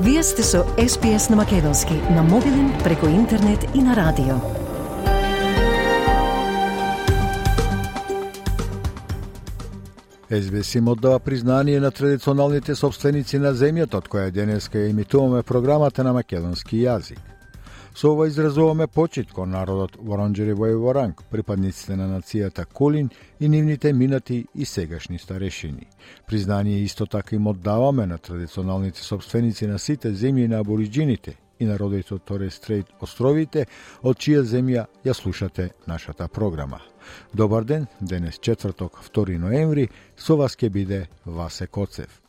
Вие сте со SPS на Македонски, на мобилен, преку интернет и на радио. СБС им оддава признание на традиционалните собственици на земјата, од која денеска ја имитуваме програмата на македонски јазик. Со ова изразуваме почит кон народот Воронџери Војворанг, припадниците на нацијата Кулин и нивните минати и сегашни старешини. Признание исто така им оддаваме на традиционалните собственици на сите земји на абориджините и народите од Торе Стрейт островите, од чија земја ја слушате нашата програма. Добар ден, денес четврток, 2 ноември, со вас ќе биде Васе Коцев.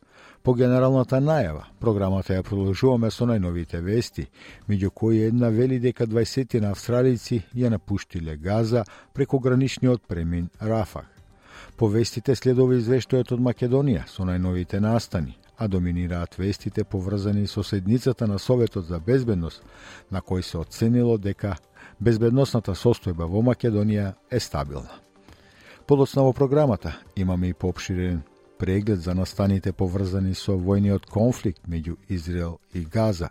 По генералната најава, програмата ја продолжуваме со најновите вести, меѓу кои една вели дека 20 на австралици ја напуштиле Газа преку граничниот премин Рафах. По вестите следува извештајот од Македонија со најновите настани, а доминираат вестите поврзани со седницата на Советот за безбедност, на кој се оценило дека безбедносната состојба во Македонија е стабилна. Подоцна во програмата имаме и поопширен преглед за настаните поврзани со војниот конфликт меѓу Израел и Газа,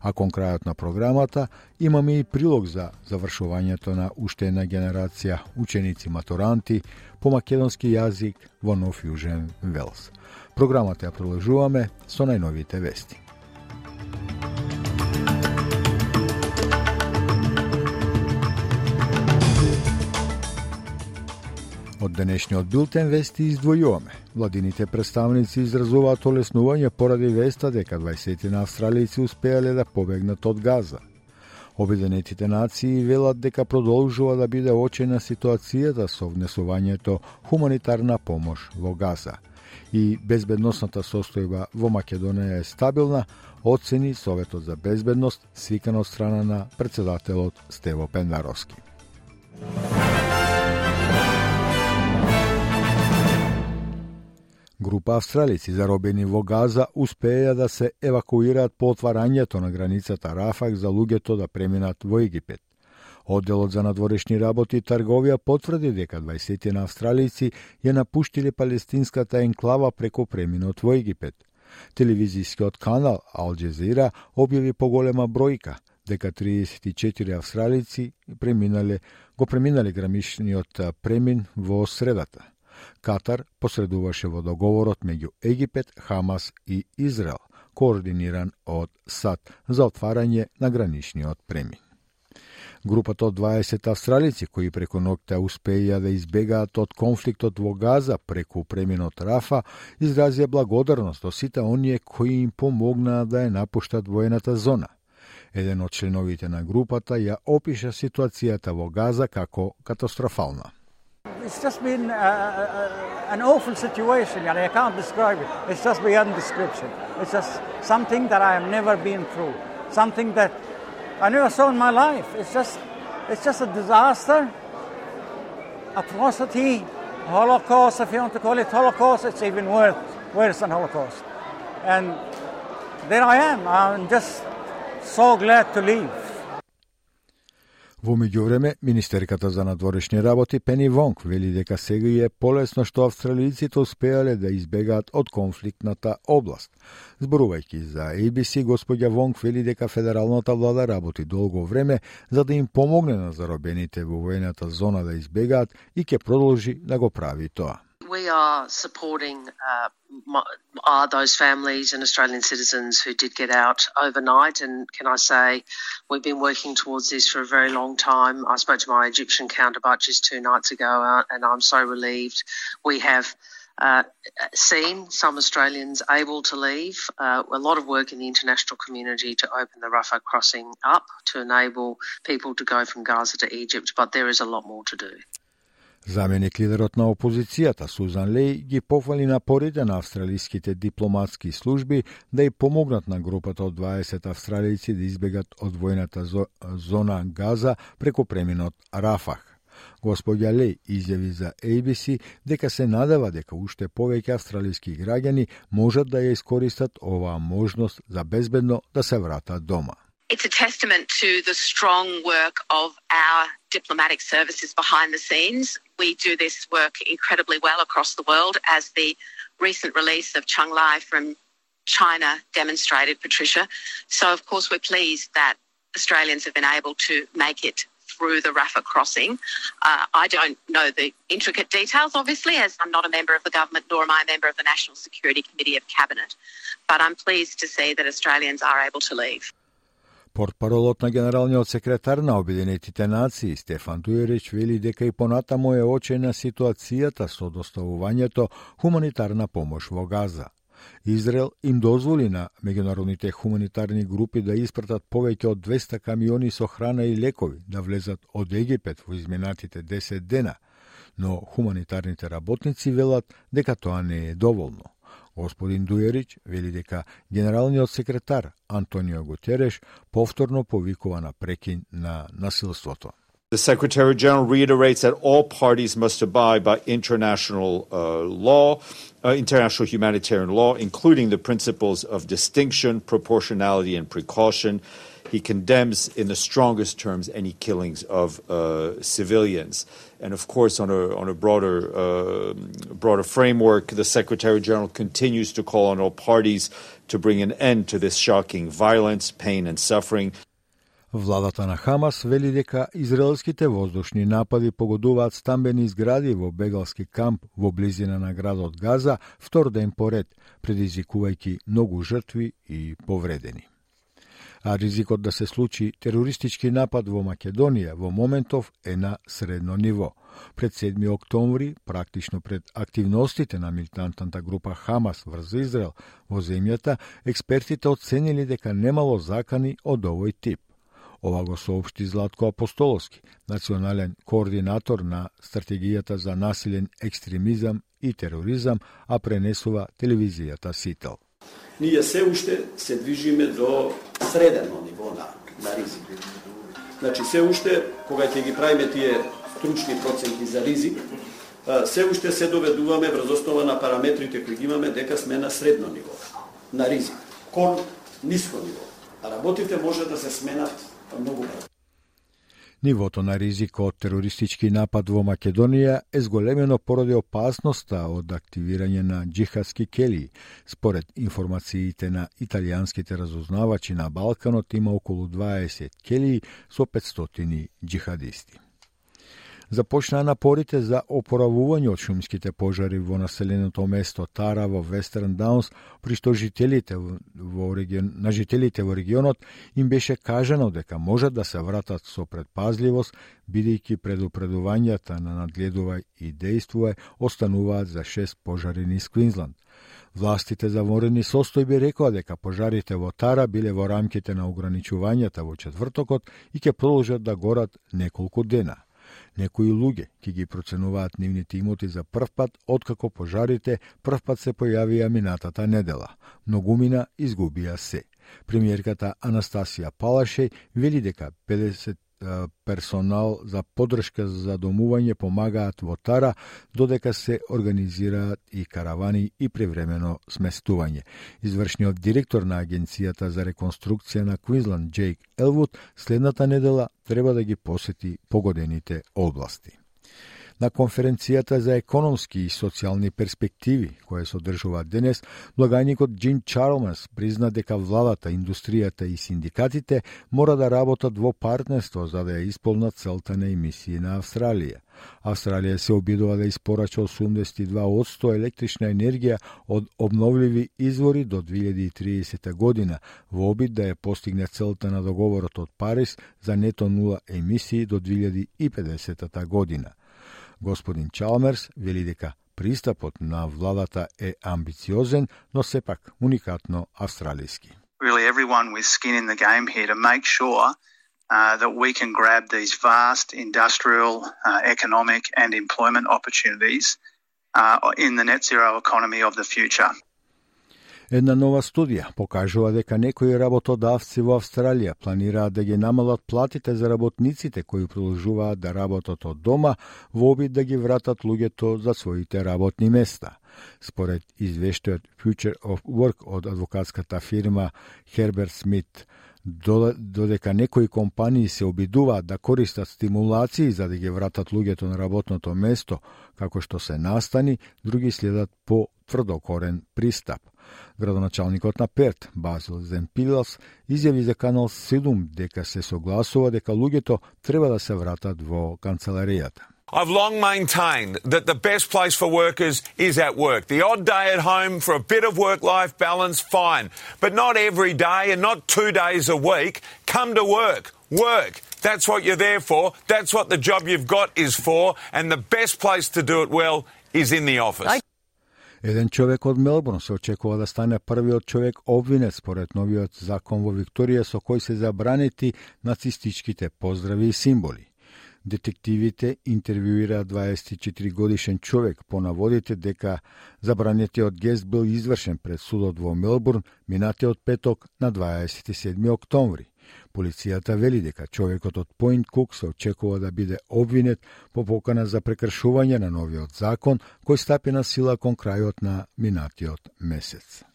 а кон крајот на програмата имаме и прилог за завршувањето на уште една генерација ученици матуранти по македонски јазик во Нов Јужен Велс. Програмата ја продолжуваме со најновите вести. Од денешниот билтен вести издвојуваме. Владините представници изразуваат олеснување поради веста дека 20 на австралијци успеале да побегнат од Газа. Обединетите нации велат дека продолжува да биде очена ситуацијата со внесувањето хуманитарна помош во Газа и безбедносната состојба во Македонија е стабилна, оцени Советот за безбедност свикан од страна на председателот Стево Пендаровски. Група австралици заробени во Газа успеа да се евакуираат по отварањето на границата Рафак за луѓето да преминат во Египет. Одделот за надворешни работи и трговија потврди дека 20 на австралици ја напуштиле палестинската енклава преку преминот во Египет. Телевизискиот канал Ал Джезира објави поголема бројка дека 34 австралици преминале го преминале граничниот премин во средата. Катар посредуваше во договорот меѓу Египет, Хамас и Израел, координиран од САД за отварање на граничниот премин. Групата од 20 австралици кои преку ноќта успеја да избегаат од конфликтот во Газа преку преминот Рафа, изразија благодарност до сите оние кои им помогнаа да ја напуштат воената зона. Еден од членовите на групата ја опиша ситуацијата во Газа како катастрофална. It's just been uh, uh, an awful situation, I can't describe it. It's just beyond description. It's just something that I have never been through, something that I never saw in my life. It's just, it's just a disaster, atrocity, Holocaust, if you want to call it Holocaust. It's even worse, worse than Holocaust. And there I am. I'm just so glad to leave. Во меѓувреме, министерката за надворешни работи Пени Вонг вели дека сега е полесно што австралијците успеале да избегаат од конфликтната област. Зборувајќи за ABC, господја Вонг вели дека федералната влада работи долго време за да им помогне на заробените во воената зона да избегаат и ќе продолжи да го прави тоа. We are supporting uh, my, are those families and Australian citizens who did get out overnight. And can I say, we've been working towards this for a very long time. I spoke to my Egyptian counterpart just two nights ago, uh, and I'm so relieved. We have. Uh, seen some Australians able to leave. Uh, a lot of work in the international community to open the Rafah crossing up to enable people to go from Gaza to Egypt, but there is a lot more to do. Заменик лидерот на опозицијата Сузан Леј ги пофали напорите на австралиските дипломатски служби да ја помогнат на групата од 20 австралици да избегат од војната зона Газа преку преминот Рафах. Господја Леј изјави за ABC дека се надева дека уште повеќе австралиски граѓани можат да ја искористат оваа можност за безбедно да се вратат дома. It's a testament to the strong work of our diplomatic services behind the scenes. We do this work incredibly well across the world, as the recent release of Chung Lai from China demonstrated, Patricia. So, of course, we're pleased that Australians have been able to make it through the Rafah crossing. Uh, I don't know the intricate details, obviously, as I'm not a member of the government, nor am I a member of the National Security Committee of Cabinet. But I'm pleased to see that Australians are able to leave. Портпаролот на генералниот секретар на Обединетите нации Стефан Дујерич вели дека и понатамо е очена ситуацијата со доставувањето хуманитарна помош во Газа. Израел им дозволи на меѓународните хуманитарни групи да испратат повеќе од 200 камиони со храна и лекови да влезат од Египет во изминатите 10 дена, но хуманитарните работници велат дека тоа не е доволно. Господин Дујерич вели дека генералниот секретар Антонио Гутереш повторно повикува на прекин на насилството. The Secretary General reiterates that all parties must abide by international uh, law, uh, international humanitarian law, including the principles of distinction, proportionality, and precaution. He condemns in the strongest terms any killings of uh, civilians. And of course, on a, on a broader, uh, broader framework, the Secretary General continues to call on all parties to bring an end to this shocking violence, pain, and suffering. Владата на Хамас вели дека израелските воздушни напади погодуваат стамбени згради во бегалски камп во близина на градот Газа втор ден поред, предизвикувајќи многу жртви и повредени а ризикот да се случи терористички напад во Македонија во моментов е на средно ниво. Пред 7 октомври, практично пред активностите на милитантната група Хамас врз Израел во земјата, експертите оценили дека немало закани од овој тип. Ова го соопшти Златко Апостоловски, национален координатор на стратегијата за насилен екстремизам и тероризам, а пренесува телевизијата Сител ние се уште се движиме до средено ниво на, на ризик. Значи, се уште, кога ќе ги правиме тие стручни проценти за ризик, се уште се доведуваме врз основа на параметрите кои ги имаме дека сме на средно ниво на ризик, кон ниско ниво. А работите може да се сменат многу брзо. Нивото на ризик од терористички напад во Македонија е зголемено поради опасноста од активирање на джихадски кели. Според информациите на италијанските разузнавачи на Балканот има околу 20 кели со 500 джихадисти започнаа напорите за опоравување од шумските пожари во населеното место Тара во Вестерн Даунс, при што жителите во регион, на жителите во регионот им беше кажано дека можат да се вратат со предпазливост, бидејќи предупредувањата на надледувај и действува остануваат за шест пожари низ Квинсленд. Властите за ворени состојби рекоа дека пожарите во Тара биле во рамките на ограничувањата во четвртокот и ќе продолжат да горат неколку дена. Некои луѓе ќе ги проценуваат нивните имоти за прв пат откако пожарите прв пат се појавија минатата недела. Многумина изгубија се. Премиерката Анастасија Палашеј вели дека 50 персонал за подршка за домување помагаат во Тара, додека се организираат и каравани и превремено сместување. Извршниот директор на Агенцијата за реконструкција на Квинсленд, Джейк Елвуд, следната недела треба да ги посети погодените области на конференцијата за економски и социјални перспективи, која се одржува денес, благајникот Джин Чарлмас призна дека владата, индустријата и синдикатите мора да работат во партнерство за да ја исполнат целта на емисии на Австралија. Австралија се обидува да испорача 82% електрична енергија од обновливи извори до 2030 година во обид да ја постигне целта на договорот од Париз за нето нула емисии до 2050 година. Господин Чалмерс вели дека пристапот на владата е амбициозен, но сепак уникатно австралиски. Really everyone with skin in the game here to make sure uh, that we can grab these vast industrial, uh, economic, and employment opportunities uh, in the net zero economy of the future. Една нова студија покажува дека некои работодавци во Австралија планираат да ги намалат платите за работниците кои продолжуваат да работат од дома во обид да ги вратат луѓето за своите работни места. Според извештајот Future of Work од адвокатската фирма Herbert Smith, додека некои компании се обидуваат да користат стимулации за да ги вратат луѓето на работното место, како што се настани, други следат по тврдокорен пристап. Градоначалникот на Перт, Базил Земпилас, изјави за Канал 7 дека се согласува дека луѓето треба да се вратат во канцеларијата. I've long maintained that the best place for workers is at work. The odd day at home for a bit of work life balance, fine. But not every day and not two days a week. Come to work. Work. That's what you're there for. That's what the job you've got is for. And the best place to do it well is in the office. Еден човек од Мелбурн се очекува да стане првиот човек обвинет според новиот закон во Викторија со кој се забранети нацистичките поздрави и символи. Детективите интервјуира 24 годишен човек по наводите дека забранетиот гест бил извршен пред судот во Мелбурн минатиот петок на 27 октомври. Полицијата вели дека човекот од Пойнт Кук се очекува да биде обвинет по покана за прекршување на новиот закон кој стапи на сила кон крајот на минатиот месец.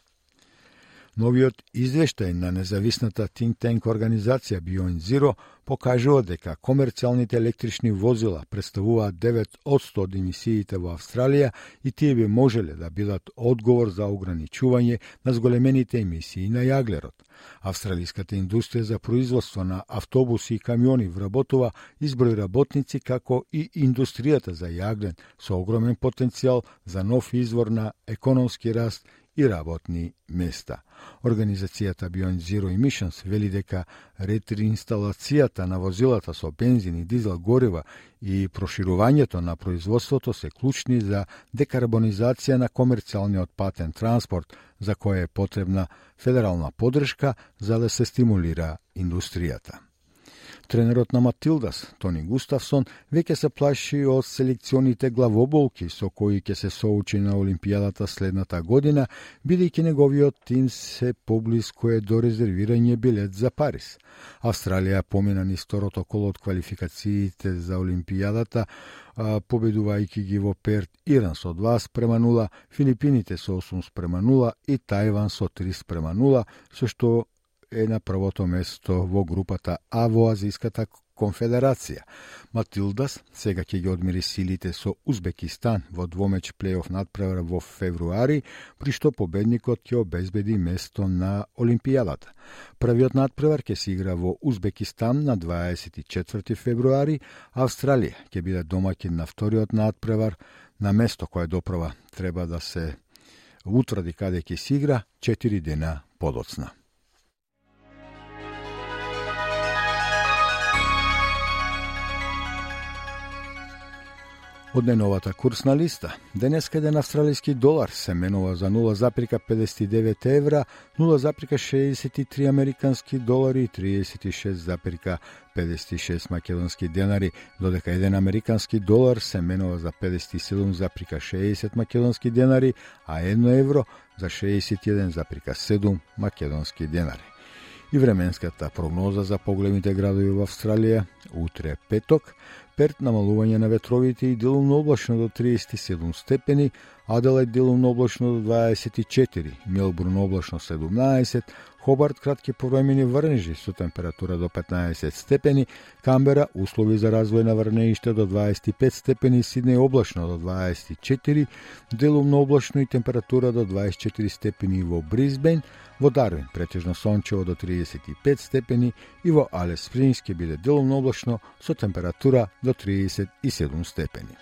Новиот извештај на независната think tank организација Beyond Zero покажува дека комерцијалните електрични возила представуваат 9 од 100 од емисиите во Австралија и тие би можеле да бидат одговор за ограничување на зголемените емисии на јаглерот. Австралиската индустрија за производство на автобуси и камиони вработува изброј работници како и индустријата за јаглен со огромен потенцијал за нов извор на економски раст и работни места. Организацијата Beyond Zero Emissions вели дека ретриинсталацијата на возилата со бензин и дизел горива и проширувањето на производството се клучни за декарбонизација на комерцијалниот патен транспорт, за која е потребна федерална подршка за да се стимулира индустријата. Тренерот на Матилдас, Тони Густавсон, веќе се плаши од селекционите главоболки со кои ќе се соучи на Олимпијадата следната година, бидејќи неговиот тим се поблиско е до резервирање билет за Париз. Австралија помина низ второто коло од квалификациите за Олимпијадата, победувајќи ги во Перт Иран со 2 спрема 0, Филипините со 8 спрема 0 и Тајван со 3 спрема 0, со што е на првото место во групата А во Азиската конфедерација. Матилдас сега ќе ги одмери силите со Узбекистан во двомеч плейоф надпревар во февруари, при што победникот ќе обезбеди место на Олимпијадата. Првиот надпревар ќе се игра во Узбекистан на 24 февруари, Австралија ќе биде домаќин на вториот надпревар на место кое допрва треба да се утврди каде ќе се игра 4 дена подоцна. Од неновата курсна листа, денеска еден австралиски долар се менува за 0,59 евра, 0,63 американски долари и 36,56 македонски денари, додека еден американски долар се менува за 57,60 македонски денари, а едно евро за 61,7 македонски денари. И временската прогноза за поголемите градови во Австралија. Утре петок. Перт намалување на ветровите и делумно облачно до 37 степени, Аделајд делумно облачно до 24, Мелбурн облачно 17, Хобарт кратки повремени врнежи со температура до 15 степени, Камбера услови за развој на врнеиште до 25 степени, Сиднеј облачно до 24, делумно облачно и температура до 24 степени во Бризбен, во Дарвин претежно сончево до 35 степени и во Алес Спрингс ќе биде делумно облачно со температура до 37 степени.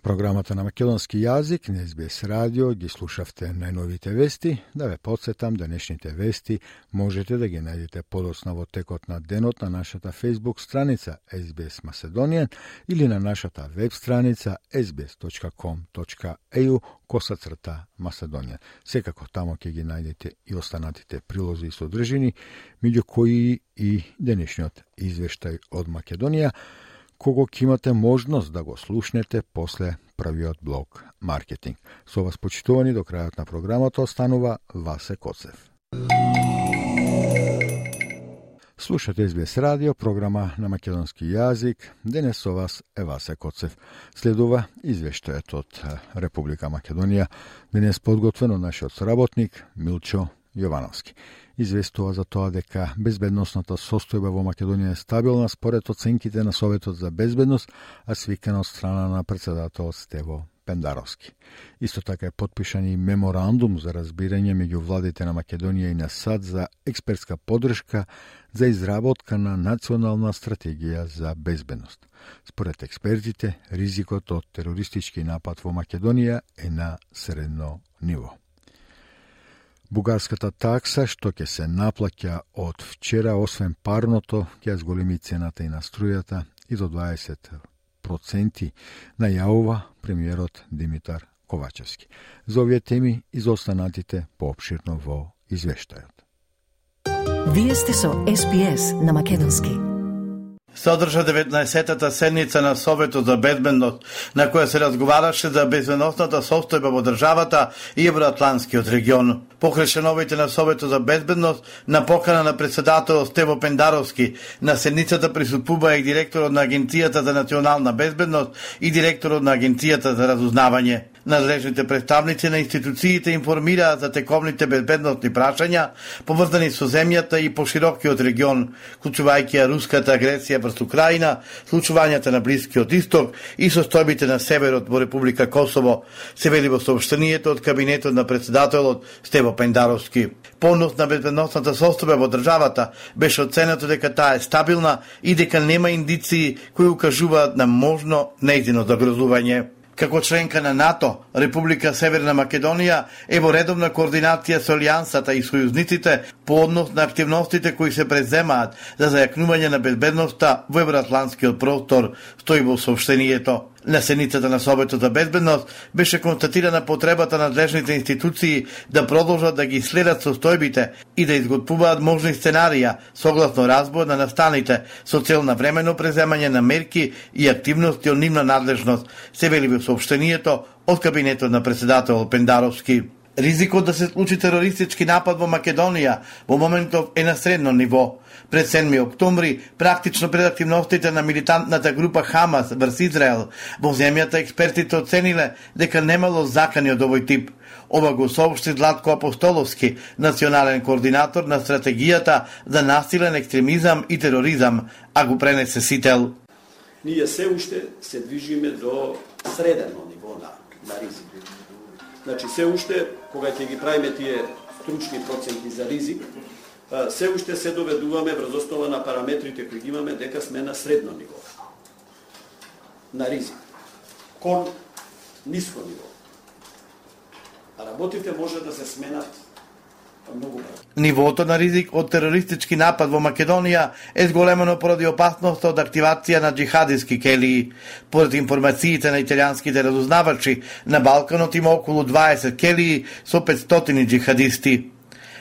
Програмата на македонски јазик на СБС радио ги слушавте најновите вести. Да ве подсетам, денешните вести можете да ги најдете подоцна во текот на денот на нашата Facebook страница SBS Macedonian или на нашата веб страница sbs.com.eu коса црта Macedonian. Секако тамо ќе ги најдете и останатите прилози и содржини, меѓу кои и денешниот извештај од Македонија, кого ќе имате можност да го слушнете после првиот блок маркетинг. Со вас почитувани до крајот на програмата останува Васе Коцев. Слушате СБС радио, програма на македонски јазик. Денес со вас е Васе Коцев. Следува извештајот од Република Македонија, денес подготвено нашиот сработник Милчо Јовановски известува за тоа дека безбедносната состојба во Македонија е стабилна според оценките на Советот за безбедност, а свикана од страна на председателот Стево Пендаровски. Исто така е подпишан и меморандум за разбирање меѓу владите на Македонија и на САД за експертска подршка за изработка на национална стратегија за безбедност. Според експертите, ризикот од терористички напад во Македонија е на средно ниво. Бугарската такса што ќе се наплаќа од вчера, освен парното, ќе зголеми цената и на струјата и до 20% најавува премиерот Димитар Ковачевски. За овие теми и за останатите пообширно во извештајот. Вие сте со СПС на Македонски се одржа 19-тата седница на Советот за безбедност, на која се разговараше за безбедностната состојба во државата и Евроатланскиот регион. Покрај членовите на Советот за безбедност, на покана на председателот Стево Пендаровски, на седницата присутствува и директорот на Агенцијата за национална безбедност и директорот на Агенцијата за разузнавање. Надлежните представници на институциите информираат за тековните безбедносни прашања поврзани со земјата и поширокиот регион, вклучувајќи ја руската агресија врз Украина, случувањата на Блискиот исток и состојбите на северот во Република Косово, се вели во сообштенијето од кабинетот на председателот Стево Пендаровски. Понос на безбедносната состојба во државата беше оценето дека таа е стабилна и дека нема индиции кои укажуваат на можно нејзино загрозување. Како членка на НАТО, Република Северна Македонија е во редовна координација со Алијансата и сојузниците по однос на активностите кои се преземаат за зајакнување на безбедноста во евроатланскиот простор, стои во сообщението. На сеницата на Советот за безбедност беше констатирана потребата на надлежните институции да продолжат да ги следат состојбите и да изготвуваат можни сценарија согласно разбор на настаните со цел на времено преземање на мерки и активности од нивна надлежност, се вели во сообщението од кабинетот на председател Пендаровски. Ризикот да се случи терористички напад во Македонија во моментов е на средно ниво. Пред 7 октомври, практично пред активностите на милитантната група Хамас врз Израел, во земјата експертите оцениле дека немало закани од овој тип. Ова го соопшти Златко Апостоловски, национален координатор на стратегијата за насилен екстремизам и тероризам, а го пренесе Сител. Ние се уште се движиме до средено ниво на, на ризик. Значи, се уште, кога ќе ги правиме тие стручни проценти за ризик, се уште се доведуваме врз основа на параметрите кои ги имаме дека сме на средно ниво на ризик кон ниско ниво. А работите може да се сменат многу Нивото на ризик од терористички напад во Македонија е зголемено поради опасноста од активација на джихадиски келии. Поред информациите на италијанските разузнавачи, на Балканот има околу 20 келии со 500 джихадисти.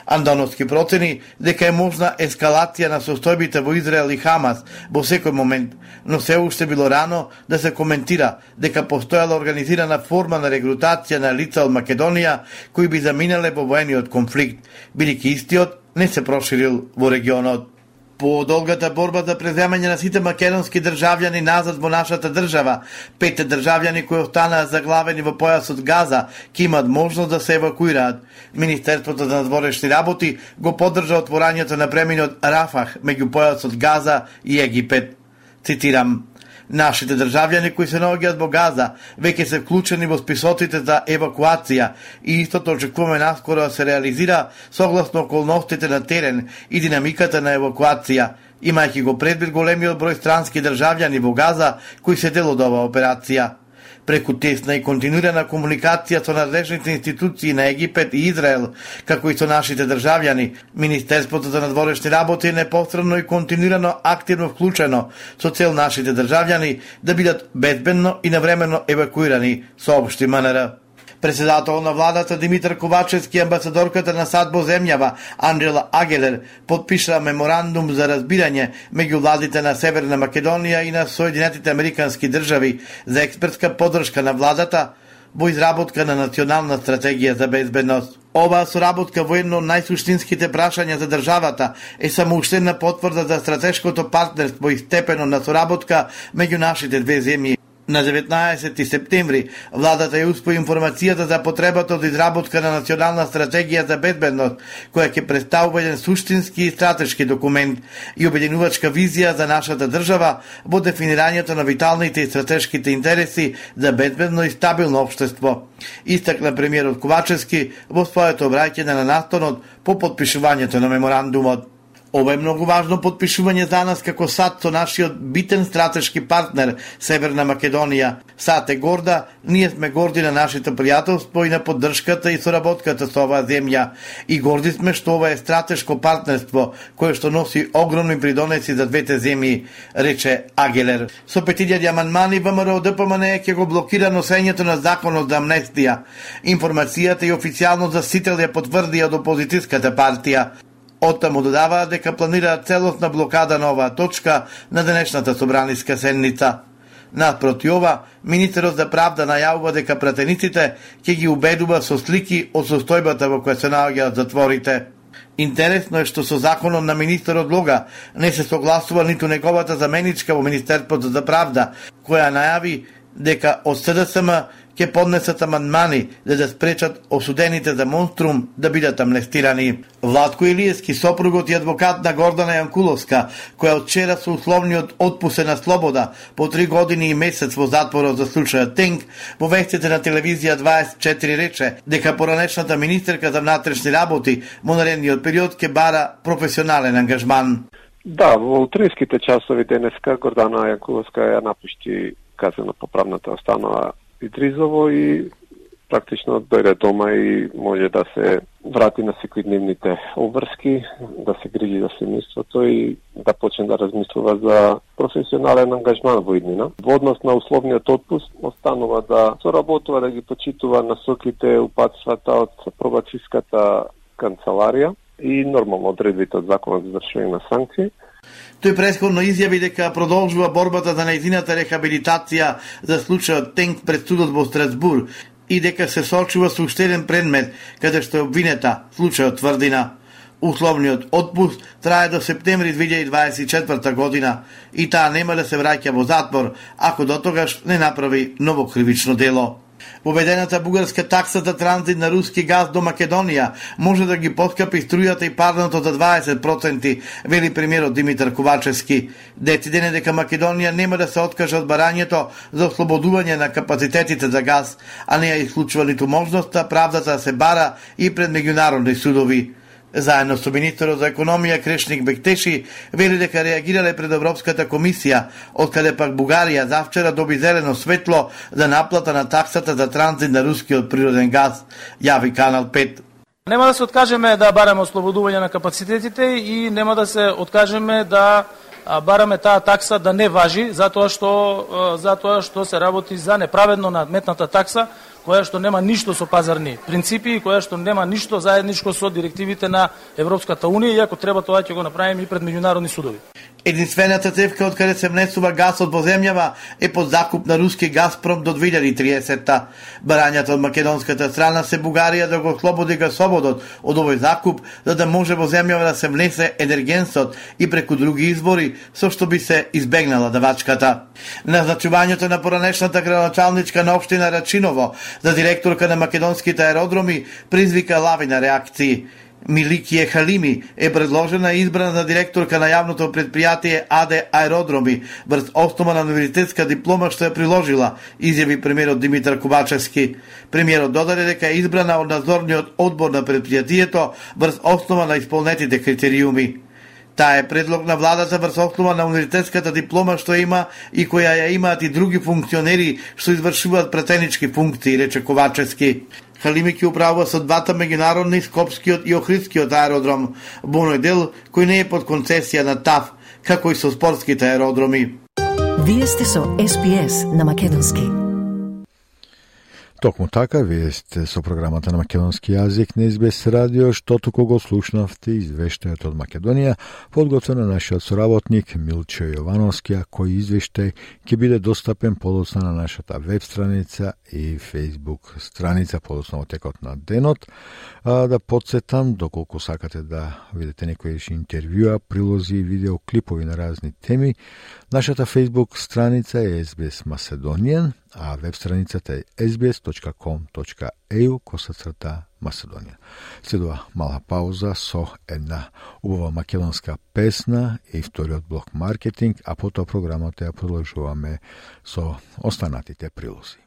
Андоновски процени дека е можна ескалација на состојбите во Израел и Хамас во секој момент, но се уште било рано да се коментира дека постојала организирана форма на регрутација на лица од Македонија кои би заминале во воениот конфликт, бидејќи истиот не се проширил во регионот. По долгата борба за преземање на сите македонски државјани назад во нашата држава, петте државјани кои останаа заглавени во појасот Газа, ќе имат можност да се евакуираат. Министерството за надворешни работи го поддржа отворањето на преминот Рафах меѓу појасот Газа и Египет. Цитирам: Нашите државјани кои се наоѓаат во Газа веќе се вклучени во списоците за евакуација и истото очекуваме наскоро да се реализира согласно околностите на терен и динамиката на евакуација, имајќи го предвид големиот број странски државјани во Газа кои се дел од оваа операција. Преку тесна и континуирана комуникација со надлежните институции на Египет и Израел, како и со нашите државјани, Министерството за надворешни работи е непосредно и континуирано активно вклучено со цел нашите државјани да бидат безбедно и навремено евакуирани, соопшти МНР. Председател на владата Димитар Ковачевски и амбасадорката на Садбо земјава Анджела Агелер подпиша меморандум за разбирање меѓу владите на Северна Македонија и на Соединетите Американски држави за експертска поддршка на владата во изработка на национална стратегија за безбедност. Оваа соработка во едно од најсуштинските прашања за државата е само уште една потврда за стратешкото партнерство и степено на соработка меѓу нашите две земји. На 19 септември, владата ја успои информацијата за потребата од изработка на национална стратегија за безбедност, која ќе представува еден суштински и стратешки документ и обединувачка визија за нашата држава во дефинирањето на виталните и стратешките интереси за безбедно и стабилно општество. Истакна премиерот Ковачевски во своето обраќање на настанот по подпишувањето на меморандумот. Ова е многу важно подпишување за нас како САД со нашиот битен стратешки партнер Северна Македонија. САД е горда, ние сме горди на нашето пријателство и на поддршката и соработката со оваа земја. И горди сме што ова е стратешко партнерство кое што носи огромни придонеси за двете земји, рече Агелер. Со 5000 аманмани ВМРО ДПМН ќе го блокира носењето на законот за амнестија. Информацијата и официјално за сител ја потврдија од опозитиската партија. Оттаму додаваат дека планираат целосна блокада на оваа точка на денешната собраниска седница. Надпроти ова, министерот за правда најавува дека пратениците ќе ги убедува со слики од состојбата во која се наоѓаат затворите. Интересно е што со законот на министерот Лога не се согласува ниту неговата заменичка во Министерството за правда, која најави дека од СДСМ ќе поднесат амандмани за да спречат осудените за монструм да бидат амнестирани. Владко Илиевски, сопругот и адвокат на Гордана Јанкуловска, која од вчера со условниот отпусе на слобода по три години и месец во затворот за случајот Тенг, во вестите на телевизија 24 рече дека поранешната министерка за внатрешни работи во наредниот период ќе бара професионален ангажман. Да, во утринските часови денеска Гордана Јанкуловска ја напушти казано поправната останала Идризово и практично дојде дома и може да се врати на секојдневните обврски, да се грижи за семејството и да почне да размислува за професионален ангажман во иднина. Во однос на условниот отпуст, останува да соработува, да ги почитува насоките, упатствата од пробациската канцеларија и нормално одредбите од законот за извршување на санкции Тој предходно изјави дека продолжува борбата за нејзината рехабилитација за случајот Тенк пред судот во Страсбур и дека се сочува со уште еден предмет каде што е обвинета случајот Тврдина. Условниот отпуст трае до септември 2024 година и таа нема да се враќа во затвор ако до тогаш не направи ново кривично дело. Воведената бугарска такса за транзит на руски газ до Македонија може да ги подкапи струјата и парното за 20%, вели премиерот Димитар Ковачевски. Дециден е дека Македонија нема да се откаже од барањето за ослободување на капацитетите за газ, а не ја исклучува ниту можноста правдата да се бара и пред меѓународни судови. Заедно со министерот за економија Крешник Бектеши вели дека реагирале пред Европската комисија, од каде пак Бугарија завчера доби зелено светло за наплата на таксата за транзит на рускиот природен газ, јави Канал 5. Нема да се откажеме да бараме ослободување на капацитетите и нема да се откажеме да бараме таа такса да не важи затоа што затоа што се работи за неправедно надметната такса која што нема ништо со пазарни принципи и која што нема ништо заедничко со директивите на Европската Унија, иако треба тоа ќе го направиме и пред меѓународни судови. Единствената цевка од каде се внесува газот во земјава е под закуп на руски Газпром до 2030-та. Барањата од македонската страна се Бугарија да го слободи гасоводот од овој закуп, за да може во земјава да се внесе енергенсот и преку други избори, со што би се избегнала давачката. Назначувањето на поранешната градоначалничка на општина Рачиново за директорка на македонските аеродроми призвика лавина реакции. Миликије Халими е предложена и избрана за директорка на јавното предпријатие АД Аеродроми врз основа на универзитетска диплома што ја приложила, изјави премиерот Димитар Кубачевски. Премиерот додаде дека е избрана од надзорниот одбор на предпријатието врз основа на исполнетите критериуми. Таа е предлог на владата врз основа на универзитетската диплома што има и која ја имаат и други функционери што извршуваат претенички функции, рече Ковачевски. Халимик ја управува со двата меѓународни Скопскиот и Охридскиот аеродром во оној дел кој не е под концесија на ТАФ, како и со спортските аеродроми. Вие сте со СПС на Македонски. Токму така, вие сте со програмата на македонски јазик на Избес радио, што туку го слушнавте извештајот од Македонија, подготвен на нашиот соработник Милчо Јовановски, кој извештај ќе биде достапен подоцна на нашата веб страница и Facebook страница подоцна во текот на денот. А, да подсетам, доколку сакате да видите некои интервјуа, прилози и видеоклипови на разни теми, нашата Facebook страница е SBS Macedonian, а веб страницата е sbs.com.eu косацрта Macedonија. Следува мала пауза со една убава македонска песна и вториот блок маркетинг, а потоа програмата ја продолжуваме со останатите прилози.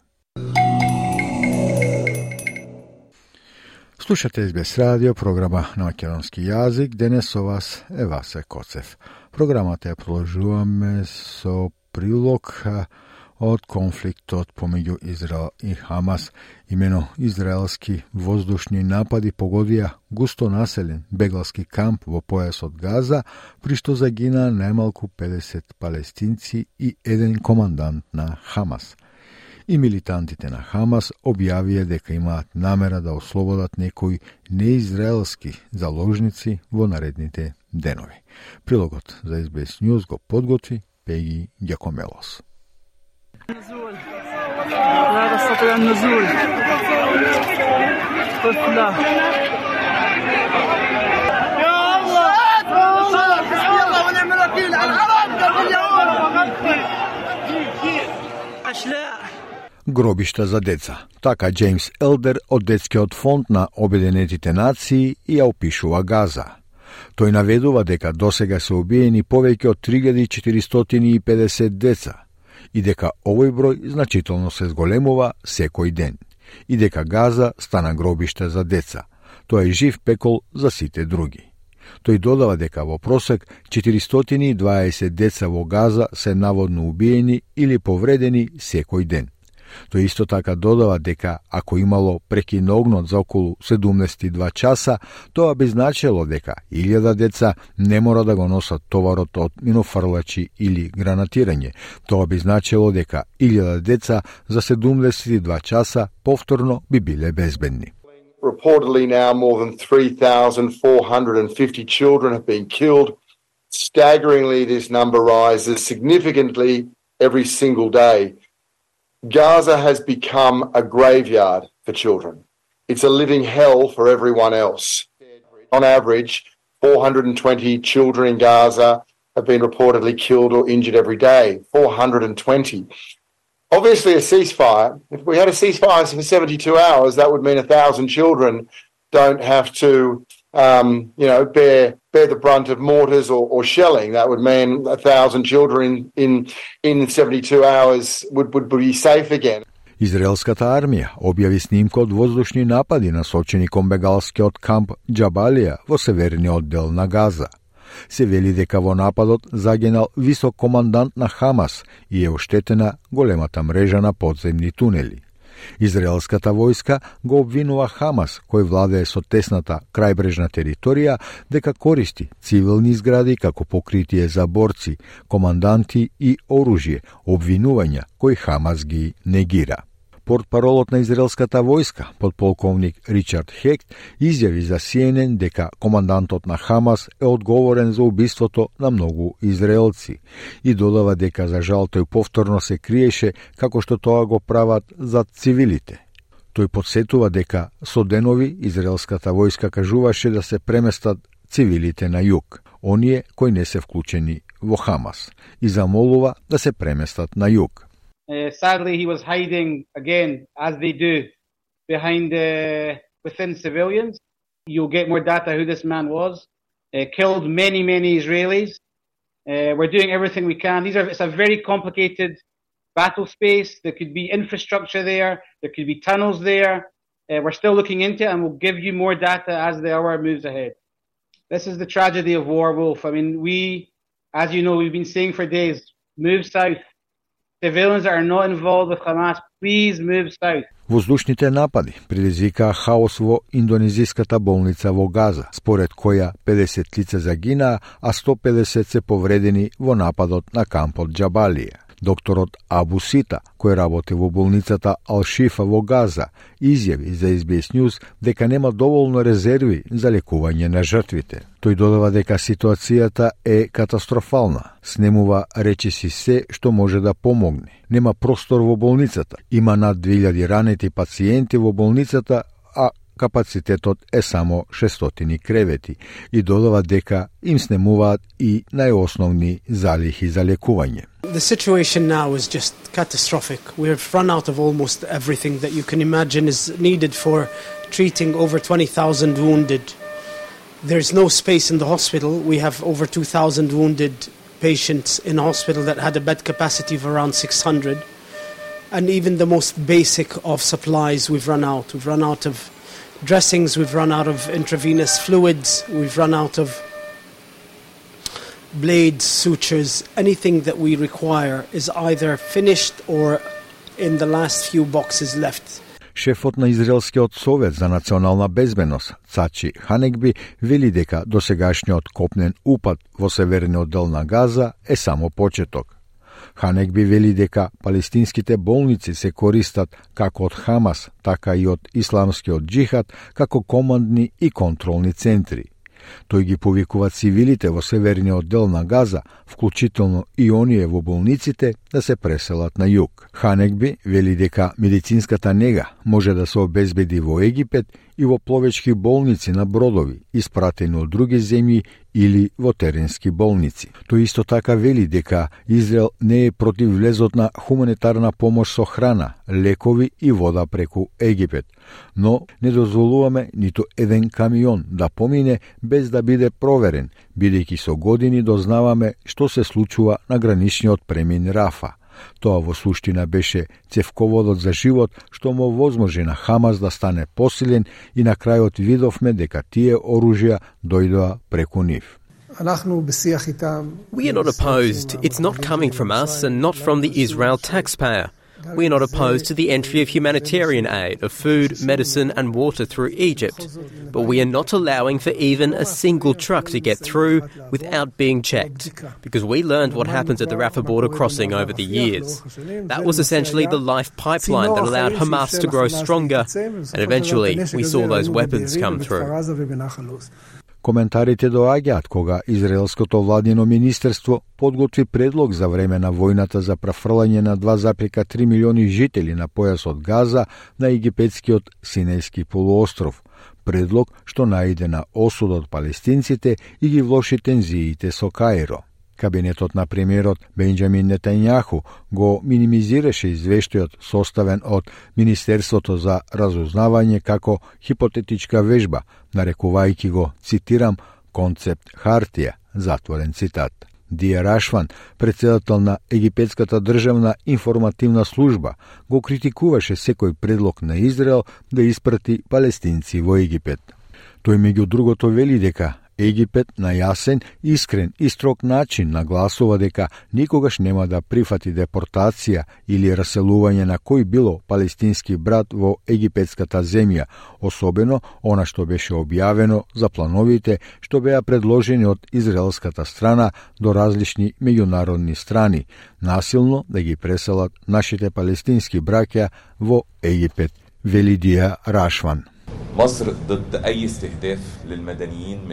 Слушате СБС радио, програма на македонски јазик. Денес со вас е Васе Коцев. Програмата ја продолжуваме со прилог од конфликтот помеѓу Израел и Хамас. Имено израелски воздушни напади погодија густо населен бегалски камп во појасот Газа, при што загина најмалку 50 палестинци и еден командант на Хамас. И милитантите на Хамас објавија дека имаат намера да ослободат некои неизраелски заложници во наредните денови. Прилогот за SBS News го подготви Пеги Јакомелос النزول لا تستطيع النزول طفلة يا الله يا الله ونعم الوكيل العرب قبل اليهود Гробишта за деца. Така Джеймс Елдер од Детскиот фонд на Обединетите нации ја опишува Газа. Тој наведува дека досега се убиени повеќе од 3450 деца, и дека овој број значително се зголемува секој ден и дека Газа стана гробиште за деца. Тоа е жив пекол за сите други. Тој додава дека во просек 420 деца во Газа се наводно убиени или повредени секој ден. Тој исто така додава дека ако имало прекин огнот за околу 72 часа, тоа би значело дека илјада деца не мора да го носат товарот од минофрлачи или гранатирање. Тоа би значело дека илјада деца за 72 часа повторно би биле безбедни. Reportedly now more than 3,450 children have been killed. Staggeringly, this number rises significantly every single day. Gaza has become a graveyard for children. It's a living hell for everyone else. On average, 420 children in Gaza have been reportedly killed or injured every day. 420. Obviously, a ceasefire, if we had a ceasefire for 72 hours, that would mean a thousand children don't have to um, you know, bear bear the brunt of mortars or, or shelling. That would mean a thousand children in in 72 hours would, would be safe again. Израелската армија објави снимка од воздушни напади насочени кон бегалскиот камп Джабалија во северниот дел на Газа. Се вели дека во нападот загинал висок командант на Хамас и е оштетена големата мрежа на подземни тунели. Израелската војска го обвинува Хамас, кој владее со тесната крајбрежна територија, дека користи цивилни згради како покритие за борци, команданти и оружје, обвинувања кои Хамас ги негира. Портпаролот на израелската војска, подполковник Ричард Хект, изјави за CNN дека командантот на Хамас е одговорен за убиството на многу израелци и додава дека за жал тој повторно се криеше како што тоа го прават за цивилите. Тој подсетува дека со денови израелската војска кажуваше да се преместат цивилите на југ, оние кои не се вклучени во Хамас, и замолува да се преместат на југ. Uh, sadly, he was hiding again, as they do, behind uh, within civilians. You'll get more data who this man was. Uh, killed many, many Israelis. Uh, we're doing everything we can. These are it's a very complicated battle space. There could be infrastructure there. There could be tunnels there. Uh, we're still looking into it, and we'll give you more data as the hour moves ahead. This is the tragedy of war, Wolf. I mean, we, as you know, we've been saying for days, move south. Civilians are not involved with Hamas, please move south. Воздушните напади предизвикаа хаос во индонезиската болница во Газа, според која 50 лица загинаа, а 150 се повредени во нападот на кампот Джабалија. Докторот Абу Сита, кој работи во болницата Алшифа во Газа, изјави за SBS News дека нема доволно резерви за лекување на жртвите. Тој додава дека ситуацијата е катастрофална. Снемува речиси се што може да помогне. Нема простор во болницата. Има над 2000 ранети пациенти во болницата, а капацитетот е само 600 кревети и додава дека им снемуваат и најосновни залихи за лекување. The situation now is just catastrophic. We have run out of almost everything that you can imagine is needed for treating over 20,000 wounded. There's no space in the hospital. We have over 2,000 wounded patients in hospital that had a bed capacity of around 600. And even the most basic of supplies we've run out. We've run out of dressings, we've run out of intravenous fluids, we've run out of blades, sutures, anything that we require is either finished or in the last few boxes left. Шефот на Израелскиот совет за национална безбедност, Цачи Ханекби, вели дека досегашниот копнен упад во северниот дел на Газа е само почеток. Ханекби вели дека палестинските болници се користат како од Хамас, така и од исламскиот джихад како командни и контролни центри. Тој ги повикува цивилите во северниот дел на Газа, вклучително и оние во болниците, да се преселат на југ. Ханекби вели дека медицинската нега може да се обезбеди во Египет и во пловечки болници на бродови, испратени од други земји или во теренски болници. Тој исто така вели дека Израел не е против влезот на хуманитарна помош со храна, лекови и вода преку Египет, но не дозволуваме ниту еден камион да помине без да биде проверен, бидејќи со години дознаваме што се случува на граничниот премин Рафа – Тоа во суштина беше цевководот за живот што му возможи на Хамас да стане посилен и на крајот видовме дека тие оружја дојдоа преку нив. We are not opposed. It's not coming from us and not from the Israel taxpayer. We are not opposed to the entry of humanitarian aid, of food, medicine, and water through Egypt, but we are not allowing for even a single truck to get through without being checked, because we learned what happens at the Rafah border crossing over the years. That was essentially the life pipeline that allowed Hamas to grow stronger, and eventually we saw those weapons come through. Коментарите доаѓаат кога Израелското владино министерство подготви предлог за време на војната за префрлање на 2,3 милиони жители на појасот Газа на египетскиот Синејски полуостров, предлог што наиде на осудот палестинците и ги влоши тензиите со Каиро. Кабинетот на премиерот Бенџамин Нетањаху го минимизираше извештајот составен од Министерството за разузнавање како хипотетичка вежба, нарекувајќи го, цитирам, концепт хартија, затворен цитат. Дија Рашван, председател на Египетската државна информативна служба, го критикуваше секој предлог на Израел да испрати палестинци во Египет. Тој меѓу другото вели дека Египет на јасен, искрен и строг начин нагласува дека никогаш нема да прифати депортација или раселување на кој било палестински брат во египетската земја, особено она што беше објавено за плановите што беа предложени од израелската страна до различни меѓународни страни, насилно да ги преселат нашите палестински браќа во Египет, Велидија Рашван.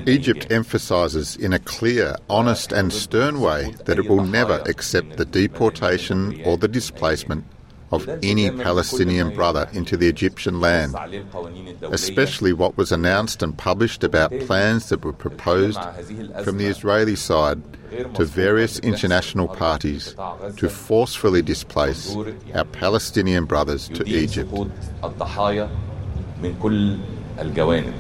Egypt emphasises in a clear, honest, and stern way that it will never accept the deportation or the displacement of any Palestinian brother into the Egyptian land, especially what was announced and published about plans that were proposed from the Israeli side to various international parties to forcefully displace our Palestinian brothers to Egypt. من كل الجوانب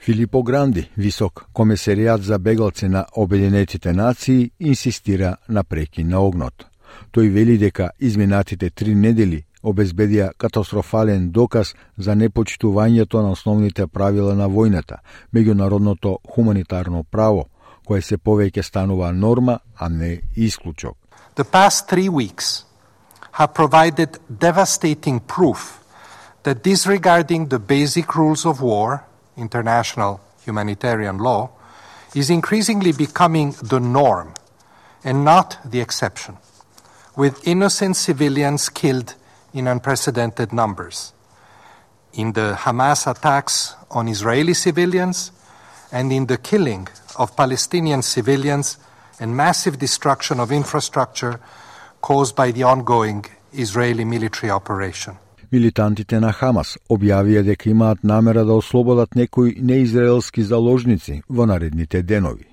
Филипо Гранди, висок комесаријат за бегалци на Обединетите нации, инсистира на прекин на огнот. Тој вели дека изминатите три недели обезбедија катастрофален доказ за непочитувањето на основните правила на војната, меѓународното хуманитарно право, кое се повеќе станува норма, а не исклучок. The past three weeks have provided devastating proof that disregarding the basic rules of war, international humanitarian law, is increasingly becoming the norm and not the exception, with innocent civilians killed in unprecedented numbers. In the Hamas attacks on Israeli civilians and in the killing of Palestinian civilians and massive destruction of infrastructure caused by the ongoing Israeli military operation. Милитантите на Хамас објавија дека имаат намера да ослободат некои неизраелски заложници во наредните денови.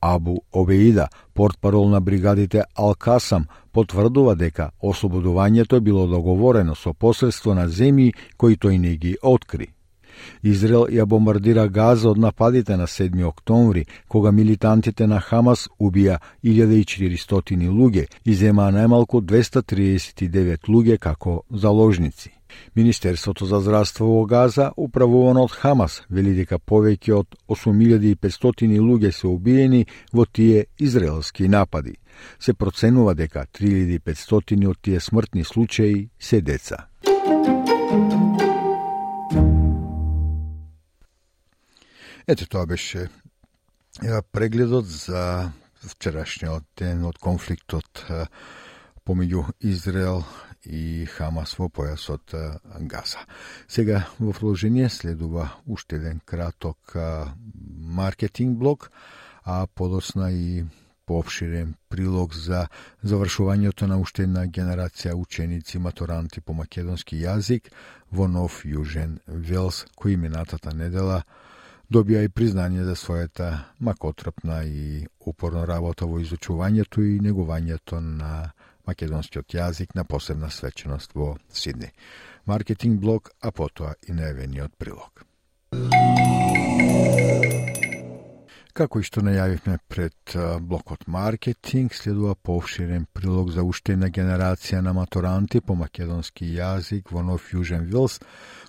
Абу Обеида, портпарол на бригадите Ал-Касам, потврдува дека ослободувањето било договорено со посредство на земји кои тој не ги откри. Израел ја бомбардира Газа од нападите на 7 октомври, кога милитантите на Хамас убија 1400 луѓе и земаа најмалку 239 луѓе како заложници. Министерството за здравство во Газа, управувано од Хамас, вели дека повеќе од 8500 луѓе се убиени во тие израелски напади. Се проценува дека 3500 од тие смртни случаи се деца. Ете, тоа беше прегледот за вчерашниот ден од конфликтот помеѓу Израел и Хамас во појасот Газа. Сега во продолжение следува уште еден краток маркетинг блок, а подосна и поопширен прилог за завршувањето на уште една генерација ученици матуранти по македонски јазик во Нов Јужен Велс, кои минатата недела добија и признание за својата макотрпна и упорна работа во изучувањето и негувањето на македонскиот јазик на посебна свеченост во Сидни. Маркетинг блог, а потоа и најавениот прилог. Како и што најавивме пред блокот маркетинг, следува повширен прилог за уште една генерација на матуранти по македонски јазик во Нов Јужен Вилс,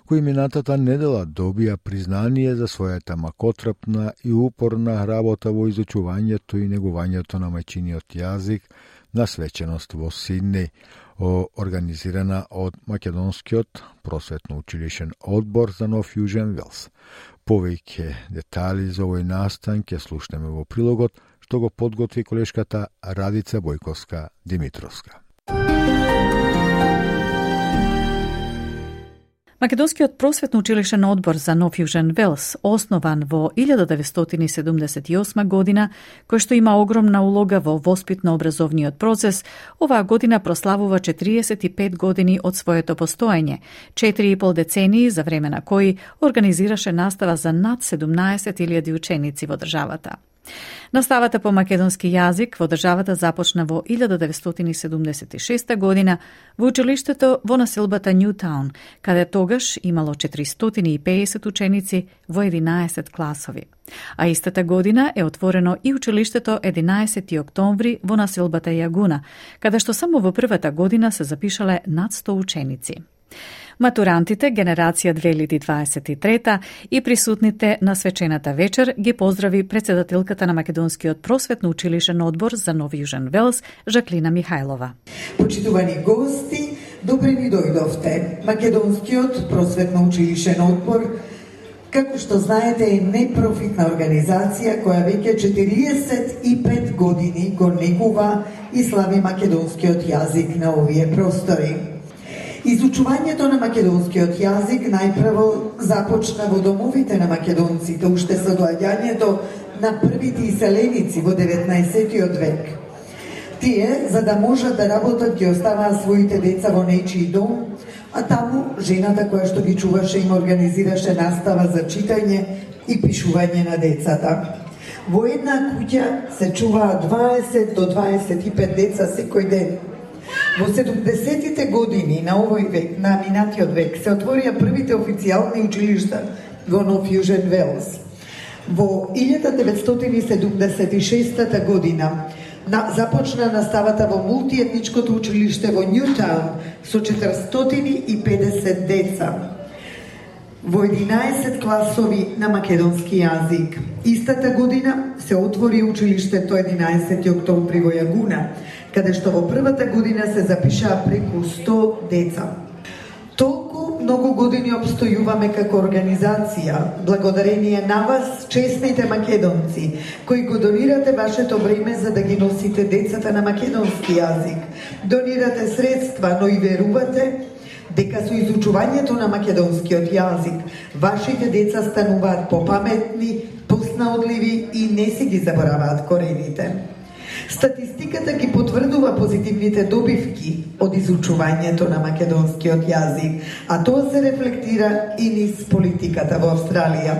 кои минатата недела добија признание за својата макотрпна и упорна работа во изучувањето и негувањето на мајчиниот јазик на свеченост во Сиднеј, организирана од Македонскиот просветно училишен одбор за Нов Јужен Велс. Повеќе детали за овој настан ќе слушнеме во прилогот што го подготви колешката Радица Бојковска Димитровска. Македонскиот просветно училишен одбор за Нов Јужен Велс, основан во 1978 година, кој што има огромна улога во воспитно-образовниот процес, оваа година прославува 45 години од своето постоење, 4,5 децении за време на кои организираше настава за над 17.000 ученици во државата. Наставата по македонски јазик во државата започна во 1976 година во училиштето во населбата Ньютаун, каде тогаш имало 450 ученици во 11 класови. А истата година е отворено и училиштето 11 октомври во населбата Јагуна, каде што само во првата година се запишале над 100 ученици. Матурантите генерација 2023 и присутните на свечената вечер ги поздрави председателката на Македонскиот просветно училишен одбор за Нов Јужен Велс, Жаклина Михајлова. Почитувани гости, добре ни дојдовте. Македонскиот просветно училишен одбор Како што знаете е непрофитна организација која веќе 45 години го негува и слави македонскиот јазик на овие простори. Изучувањето на македонскиот јазик најпрво започна во домовите на македонците уште со доаѓањето на првите иселеници во 19. век. Тие, за да можат да работат, ги оставаа своите деца во нечи дом, а таму жената која што ги чуваше им организираше настава за читање и пишување на децата. Во една куќа се чуваа 20 до 25 деца секој ден. Во 70-тите години на овој век, на минатиот век, се отворија првите официјални училишта во Нов Јужен Велс. Во 1976 година на, започна наставата во мултиетничкото училиште во Ньютаун со 450 деца во 11 класови на македонски јазик. Истата година се отвори училиштето 11 октомври во Јагуна, каде што во првата година се запишаа преку 100 деца. Толку многу години обстојуваме како организација, благодарение на вас, честните македонци, кои го донирате вашето време за да ги носите децата на македонски јазик. Донирате средства, но и верувате дека со изучувањето на македонскиот јазик, вашите деца стануваат попаметни, поснаодливи и не си ги забораваат корените. Статистиката ги потврдува позитивните добивки од изучувањето на македонскиот јазик, а тоа се рефлектира и низ политиката во Австралија.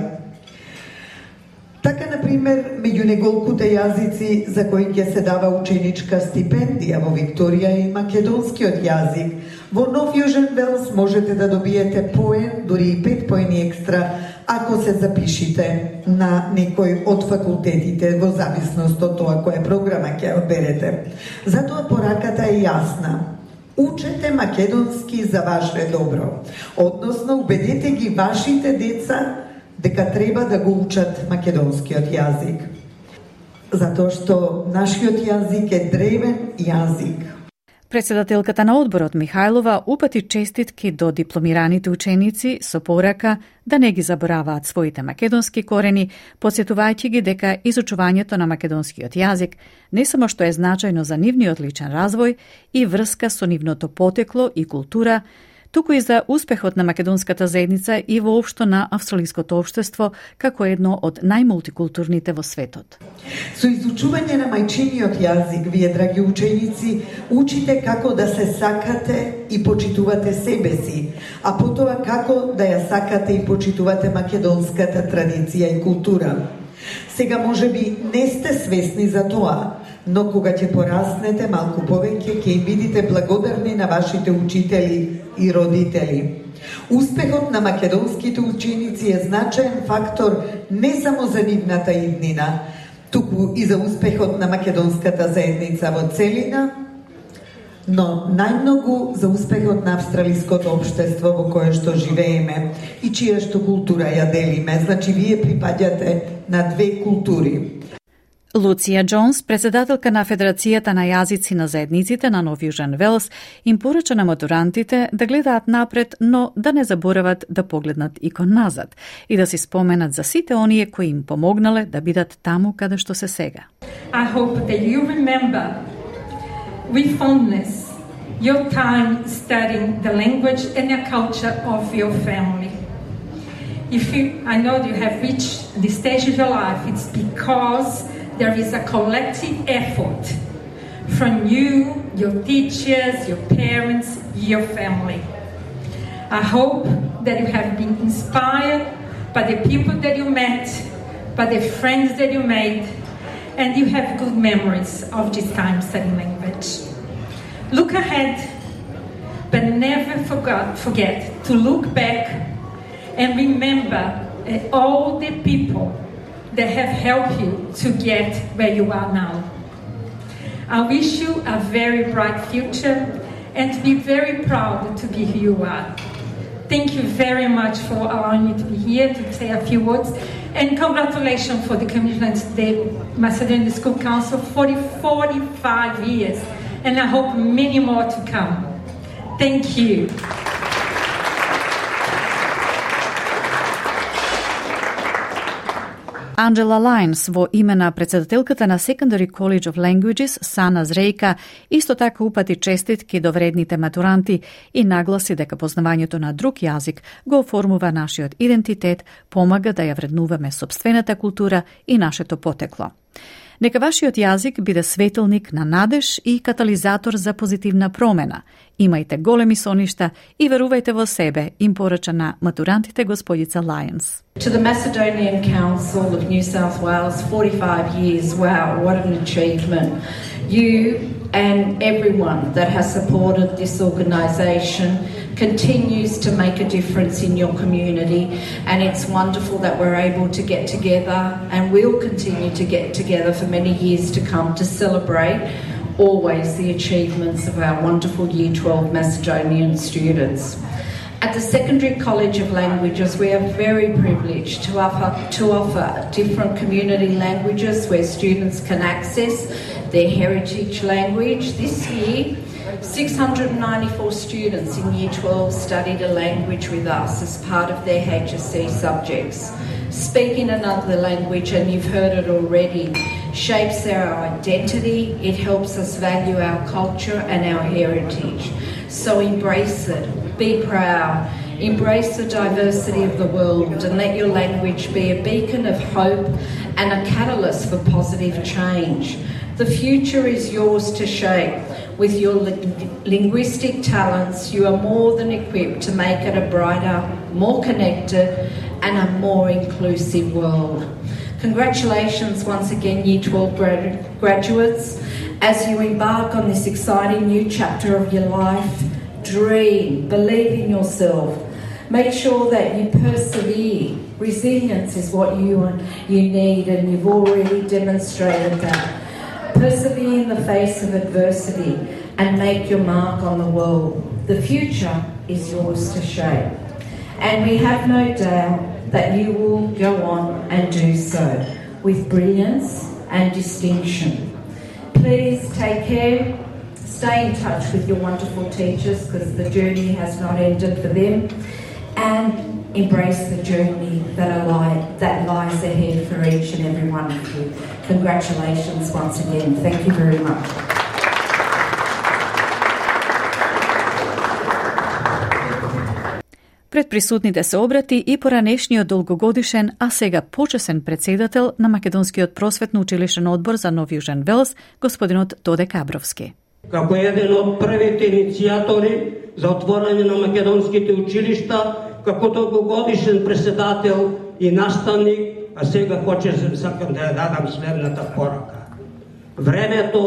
Така, например, меѓу неголкуте јазици за кои ќе се дава ученичка стипендија во Викторија и македонскиот јазик, во Нов Јужен Велс можете да добиете поен, дури и пет поени екстра, ако се запишите на некој од факултетите во зависност од тоа која програма ќе одберете. Затоа пораката е јасна. Учете македонски за ваше добро. Односно, убедете ги вашите деца дека треба да го учат македонскиот јазик. Затоа што нашиот јазик е древен јазик. Председателката на одборот Михајлова упати честитки до дипломираните ученици со порака да не ги забораваат своите македонски корени, подсетувајќи ги дека изучувањето на македонскиот јазик не само што е значајно за нивниот личен развој и врска со нивното потекло и култура, туку и за успехот на македонската заедница и воопшто на австралиското општество како едно од најмултикултурните во светот. Со изучување на мајчиниот јазик, вие, драги ученици, учите како да се сакате и почитувате себе си, а потоа како да ја сакате и почитувате македонската традиција и култура. Сега може би не сте свесни за тоа, но кога ќе пораснете малку повеќе, ќе бидите благодарни на вашите учители и родители. Успехот на македонските ученици е значаен фактор не само за нивната иднина, туку и за успехот на македонската заедница во целина, но најмногу за успехот на австралиското општество во кое што живееме и чија што култура ја делиме. Значи, вие припаѓате на две култури. Луција Джонс, председателка на Федерацијата на јазици на заедниците на Нов Јужен Велс, им порача на матурантите да гледаат напред, но да не заборават да погледнат и кон назад и да си споменат за сите оние кои им помогнале да бидат таму каде што се сега. I hope that you remember with fondness your time studying the language and the culture of your family. If you, I know you have reached this stage of your life, it's because there is a collective effort from you, your teachers, your parents, your family. I hope that you have been inspired by the people that you met, by the friends that you made, and you have good memories of this time studying language. Look ahead, but never forget, to look back and remember uh, all the people that have helped you to get where you are now. I wish you a very bright future and be very proud to be who you are. Thank you very much for allowing me to be here to say a few words. And congratulations for the commitment to the Macedonian School Council for 45 years. And I hope many more to come. Thank you. Анджела Лайнс во име на председателката на Secondary College of Languages, Сана Зрејка, исто така упати честитки до вредните матуранти и нагласи дека познавањето на друг јазик го оформува нашиот идентитет, помага да ја вреднуваме собствената култура и нашето потекло. Нека вашиот јазик биде светилник на надеж и катализатор за позитивна промена. Имајте големи соништа и верувајте во себе, им порача на матурантите господица Лајенс. To the Macedonian Council of New South Wales, 45 years, wow, what an achievement. You and everyone that has supported this organisation continues to make a difference in your community. And it's wonderful that we're able to get together and we'll continue to get together for many years to come to celebrate always the achievements of our wonderful Year 12 Macedonian students. At the Secondary College of Languages, we are very privileged to offer, to offer different community languages where students can access their heritage language. This year, 694 students in Year 12 studied a language with us as part of their HSC subjects. Speaking another language, and you've heard it already, shapes our identity, it helps us value our culture and our heritage. So embrace it, be proud, embrace the diversity of the world, and let your language be a beacon of hope and a catalyst for positive change. The future is yours to shape. With your linguistic talents, you are more than equipped to make it a brighter, more connected, and a more inclusive world. Congratulations once again, Year 12 grad- graduates. As you embark on this exciting new chapter of your life, dream, believe in yourself, make sure that you persevere. Resilience is what you, you need, and you've already demonstrated that. Persevere in the face of adversity and make your mark on the world. The future is yours to shape. And we have no doubt that you will go on and do so with brilliance and distinction. Please take care, stay in touch with your wonderful teachers because the journey has not ended for them, and embrace the journey that, lie, that lies ahead for each and every one of you. Congratulations once again. Thank you very much. Пред присутните се обрати и поранешниот долгогодишен, а сега почесен председател на Македонскиот просветно училишен одбор за Нов Јужен Велс, господинот Тоде Кабровски. Како еден од првите иницијатори за отворање на македонските училишта, како долгогодишен председател и наставник, а сега хоче сакам да ја дадам следната порака. Времето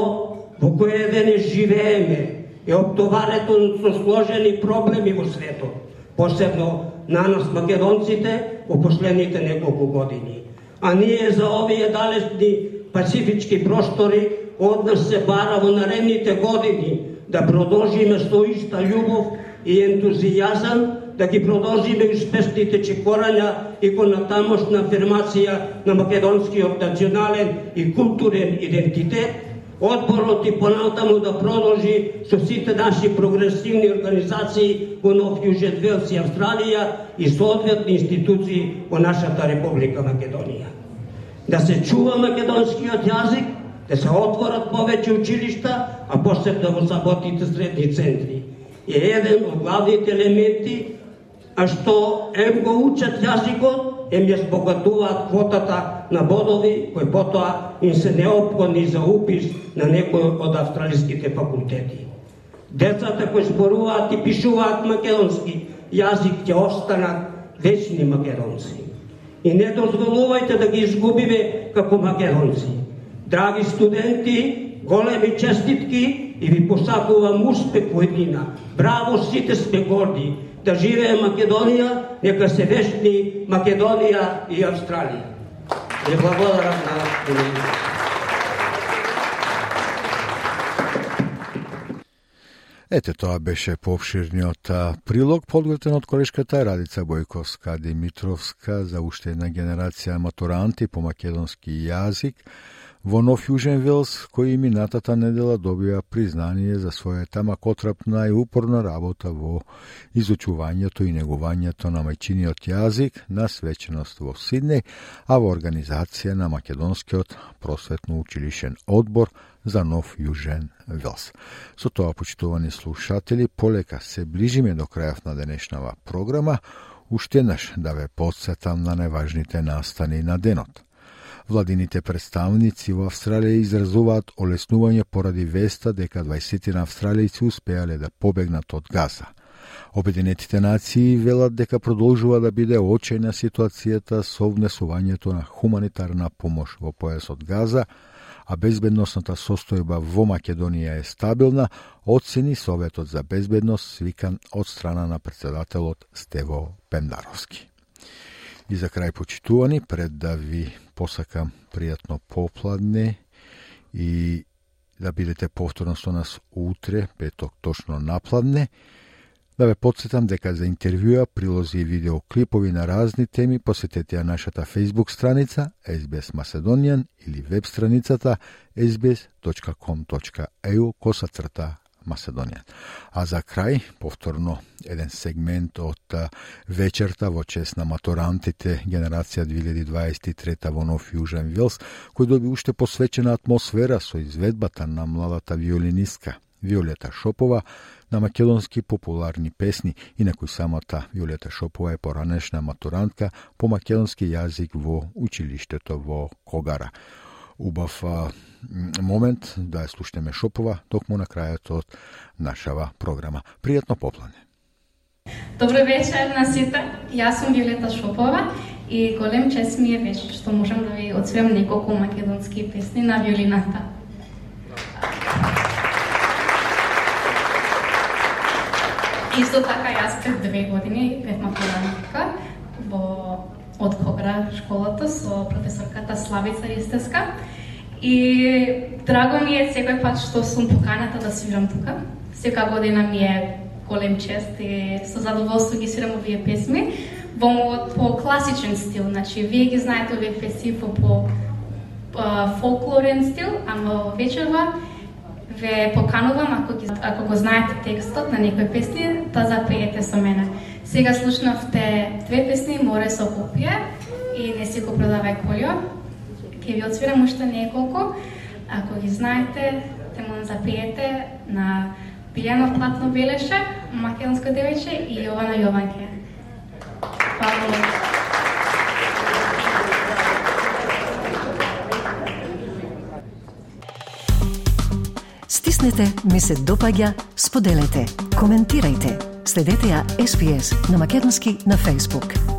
во кое денес живееме е обтоварето со сложени проблеми во светот, посебно на нас македонците во последните неколку години. А ние за овие далечни пацифички простори од нас се бара во наредните години да продолжиме со иста љубов и ентузијазам да ги продолжиме успешните чекорања и кон натамошна афирмација на македонскиот национален и културен идентитет, Одборот и понатаму да продолжи со сите наши прогресивни организации во Нов Јужен Велс и Австралија и соодветни институции во нашата Република Македонија. Да се чува македонскиот јазик, да се отворат повеќе училишта, а посебно да во саботите средни центри. Е еден од главните елементи а што ем го учат јазикот, ем ја збогатуваат квотата на бодови кои потоа им се неопходни за упис на некој од австралиските факултети. Децата кои зборуваат и пишуваат македонски јазик ќе останат вечни македонци. И не дозволувајте да ги изгубиме како македонци. Драги студенти, големи честитки и ви посакувам успех во еднина. Браво, сите сме горди да живее Македонија, нека се вечни Македонија и Австралија. Ви благодарам на Ете, тоа беше пообширниот прилог, подготвен од колешката Радица Бојковска Димитровска за уште една генерација матуранти по македонски јазик, во Нов Јужен Велс, кој минатата недела добија признание за својата макотрапна и упорна работа во изучувањето и негувањето на мајчиниот јазик на свеченост во Сиднеј, а во организација на Македонскиот просветно училишен одбор за Нов Јужен Велс. Со тоа, почитувани слушатели, полека се ближиме до крајов на денешнава програма, уште наш да ве подсетам на најважните настани на денот – Владините представници во Австралија изразуваат олеснување поради веста дека 20 на австралијци успеале да побегнат од Газа. Обединетите нации велат дека продолжува да биде очајна ситуацијата со внесувањето на хуманитарна помош во појасот Газа, а безбедносната состојба во Македонија е стабилна, оцени Советот за безбедност свикан од страна на председателот Стево Пендаровски. И за крај почитувани, пред да ви посакам пријатно попладне и да бидете повторно со нас утре, петок точно напладне, Да ве подсетам дека за интервјуа, прилози и видеоклипови на разни теми посетете ја нашата Facebook страница SBS Macedonian или веб страницата sbs.com.eu косацрта. Македонија. А за крај, повторно, еден сегмент од вечерта во чест на Маторантите генерација 2023 во Нов Јужен Вилс, кој доби уште посвечена атмосфера со изведбата на младата виолинистка Виолета Шопова, на македонски популарни песни, инаку самата Виолета Шопова е поранешна матурантка по македонски јазик во училиштето во Когара. Убав а, момент да ја слушнеме Шопова токму на крајот од нашава програма. Пријатно поплане. Добро вечер на сите. Јас сум Виолета Шопова и голем чест ми е вечер што можам да ви отсвојам неколку македонски песни на виолината. Исто така јас пред две години бев матурантка во од Когра школата со професорката Славица Истеска. И драго ми е секој пат што сум поканата да свирам тука. Сека година ми е голем чест и со задоволство ги свирам овие песми во мојот по класичен стил. Значи, вие ги знаете овие песни по, по, по фолклорен стил, ама вечерва ве поканувам ако, ги, ако го знаете текстот на некој песни, да запеете со мене. Сега слушнавте две песни Море со копија и Не си го продавај колјо. Ке ви отсвирам уште неколку. Ако ги знаете, те му запиете на Билјано Платно Белеше, македонско девојче и Јована Јованке. Хвала. Стиснете, ми се допаѓа, споделете, коментирајте. Следете ја SPS на Македонски на Facebook.